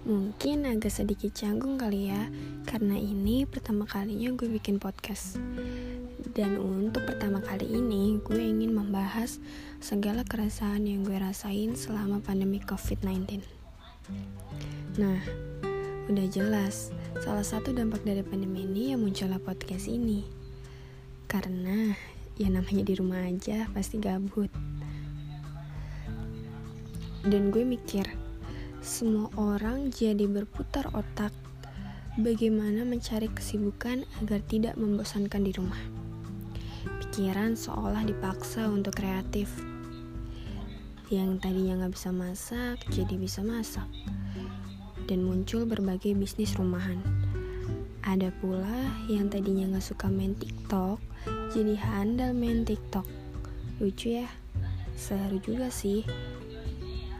Mungkin agak sedikit canggung kali ya, karena ini pertama kalinya gue bikin podcast. Dan untuk pertama kali ini, gue ingin membahas segala keresahan yang gue rasain selama pandemi COVID-19. Nah, udah jelas, salah satu dampak dari pandemi ini yang muncullah podcast ini. Karena ya namanya di rumah aja pasti gabut. Dan gue mikir, semua orang jadi berputar otak bagaimana mencari kesibukan agar tidak membosankan di rumah. Pikiran seolah dipaksa untuk kreatif. Yang tadinya nggak bisa masak, jadi bisa masak. Dan muncul berbagai bisnis rumahan. Ada pula yang tadinya nggak suka main TikTok, jadi handal main TikTok. Lucu ya? Seru juga sih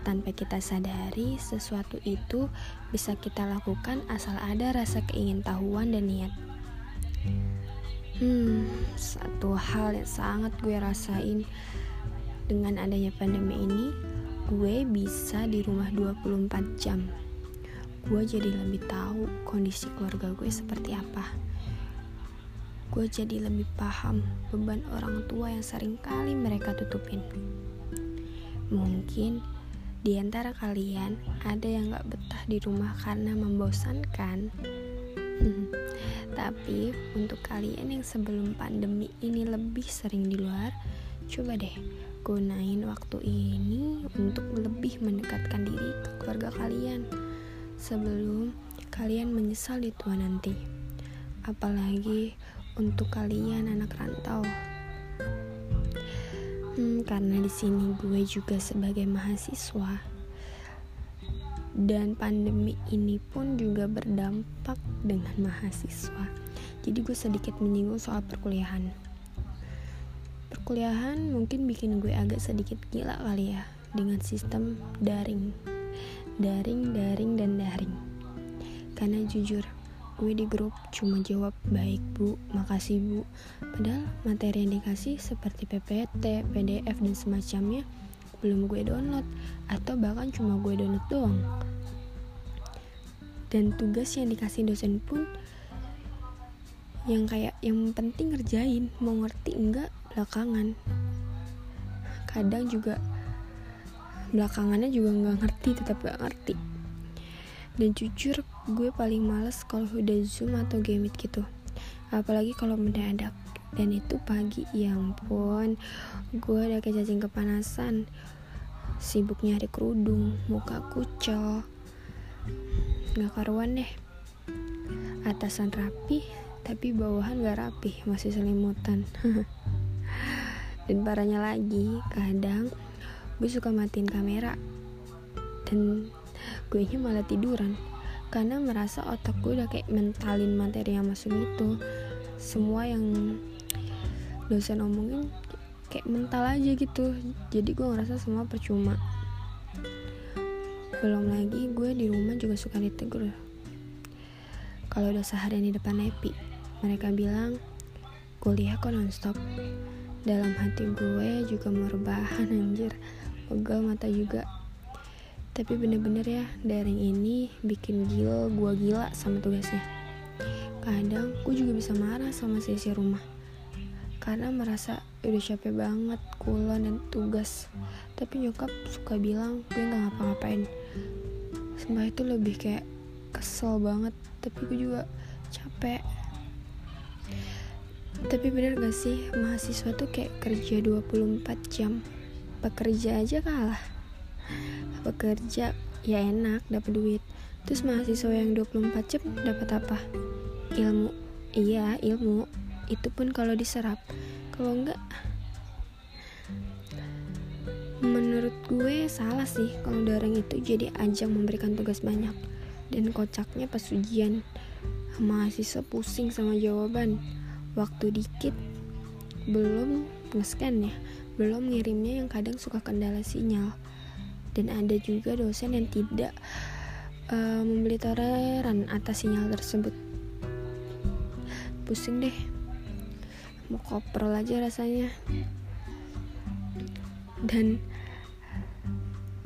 tanpa kita sadari, sesuatu itu bisa kita lakukan asal ada rasa keingintahuan dan niat. Hmm, satu hal yang sangat gue rasain dengan adanya pandemi ini, gue bisa di rumah 24 jam. Gue jadi lebih tahu kondisi keluarga gue seperti apa. Gue jadi lebih paham beban orang tua yang sering kali mereka tutupin. Mungkin di antara kalian ada yang gak betah di rumah karena membosankan? Tapi untuk kalian yang sebelum pandemi ini lebih sering di luar, coba deh gunain waktu ini untuk lebih mendekatkan diri ke keluarga kalian sebelum kalian menyesal di tua nanti. Apalagi untuk kalian anak rantau. Hmm, karena di sini gue juga sebagai mahasiswa dan pandemi ini pun juga berdampak dengan mahasiswa. Jadi gue sedikit menyinggung soal perkuliahan. Perkuliahan mungkin bikin gue agak sedikit gila kali ya dengan sistem daring. Daring, daring, dan daring. Karena jujur, gue di grup cuma jawab baik bu, makasih bu. Padahal materi yang dikasih seperti PPT, PDF dan semacamnya belum gue download atau bahkan cuma gue download doang. Dan tugas yang dikasih dosen pun yang kayak yang penting ngerjain, mau ngerti enggak belakangan. Kadang juga belakangannya juga nggak ngerti, tetap gak ngerti dan jujur gue paling males kalau udah zoom atau gamit gitu. Apalagi kalau mendadak. Dan itu pagi ya ampun. Gue udah kayak cacing kepanasan. Sibuk nyari kerudung muka kucel nggak karuan deh. Atasan rapi tapi bawahan gak rapi. Masih selimutan. Dan parahnya lagi kadang gue suka matiin kamera. Dan gue nya malah tiduran. Karena merasa otak gue udah kayak mentalin materi yang masuk gitu. Semua yang dosen omongin kayak mental aja gitu. Jadi gue ngerasa semua percuma. Belum lagi gue di rumah juga suka ditegur. Kalau udah seharian di depan Epi mereka bilang kuliah kok nonstop. Dalam hati gue juga mau rebahan anjir. Pegal mata juga tapi bener-bener ya daring ini bikin gila gue gila sama tugasnya. Kadang gue juga bisa marah sama sesi rumah. Karena merasa udah capek banget kulon dan tugas. Tapi nyokap suka bilang gue nggak ngapa-ngapain. Sumpah itu lebih kayak kesel banget tapi gue juga capek. Tapi bener gak sih mahasiswa tuh kayak kerja 24 jam. Pekerja aja kalah bekerja ya enak dapat duit. Terus mahasiswa yang 24 jam dapat apa? Ilmu. Iya ilmu. Itu pun kalau diserap. Kalau enggak menurut gue salah sih kalau daring itu jadi ajang memberikan tugas banyak. Dan kocaknya pas ujian. Mahasiswa pusing sama jawaban. Waktu dikit belum nge-scan ya. Belum ngirimnya yang kadang suka kendala sinyal dan ada juga dosen yang tidak uh, membeli toleran atas sinyal tersebut. Pusing deh. Mau koprol aja rasanya. Dan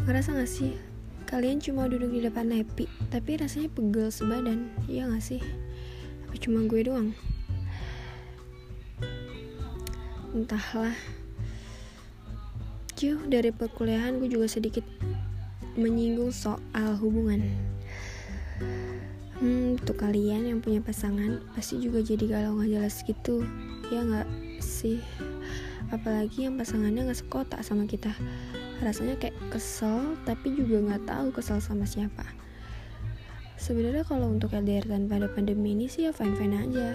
ngerasa gak sih kalian cuma duduk di depan nepi tapi rasanya pegel sebadan iya gak sih? Apa cuma gue doang? Entahlah jauh dari perkuliahan gue juga sedikit menyinggung soal hubungan. Hmm untuk kalian yang punya pasangan pasti juga jadi galau gak jelas gitu. Ya nggak sih? Apalagi yang pasangannya nggak sekotak sama kita. Rasanya kayak kesel tapi juga nggak tahu kesel sama siapa. Sebenarnya kalau untuk LDR tanpa ada pandemi ini sih ya fine fine aja.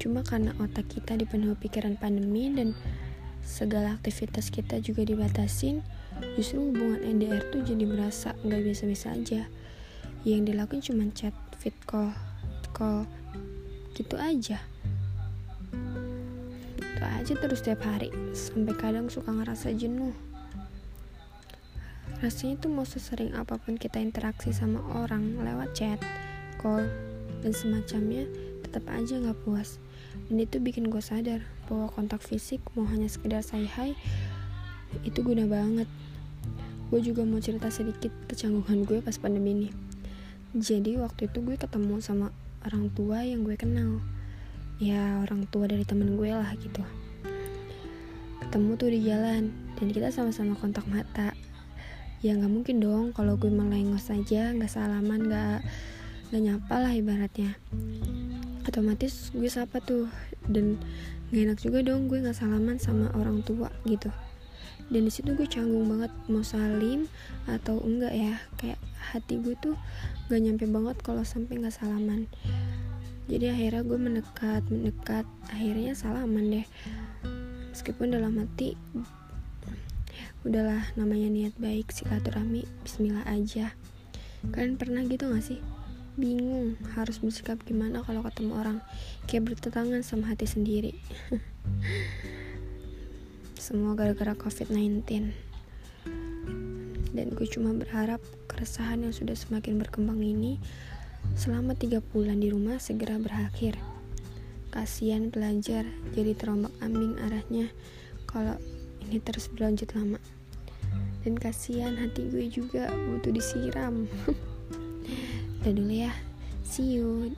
Cuma karena otak kita dipenuhi pikiran pandemi dan segala aktivitas kita juga dibatasin justru hubungan LDR tuh jadi merasa nggak biasa-biasa aja. Yang dilakukan cuma chat fit call call gitu aja. Itu aja terus tiap hari sampai kadang suka ngerasa jenuh. Rasanya tuh mau sesering apa pun kita interaksi sama orang lewat chat call dan semacamnya tetap aja nggak puas dan itu bikin gue sadar bahwa kontak fisik mau hanya sekedar say hi itu guna banget. Gue juga mau cerita sedikit kecanggungan gue pas pandemi ini. Jadi waktu itu gue ketemu sama orang tua yang gue kenal. Ya orang tua dari temen gue lah gitu. Ketemu tuh di jalan dan kita sama-sama kontak mata. Ya nggak mungkin dong kalau gue melengos aja nggak salaman nggak nggak nyapa lah ibaratnya otomatis gue sapa tuh. Dan gak enak juga dong gue nggak salaman sama orang tua gitu. Dan di situ gue canggung banget mau salim atau enggak ya. Kayak hati gue tuh gak nyampe banget kalau sampai nggak salaman. Jadi akhirnya gue mendekat mendekat akhirnya salaman deh. Meskipun dalam hati udahlah namanya niat baik silaturahmi Bismillah aja. Kalian pernah gitu gak sih bingung harus bersikap gimana kalau ketemu orang kayak bertetangan sama hati sendiri. Semua gara-gara covid-19 dan gue cuma berharap keresahan yang sudah semakin berkembang ini selama tiga bulan di rumah segera berakhir. Kasihan pelajar jadi terombak ambing arahnya kalau ini terus berlanjut lama. Dan kasihan hati gue juga butuh disiram dulu ya. See you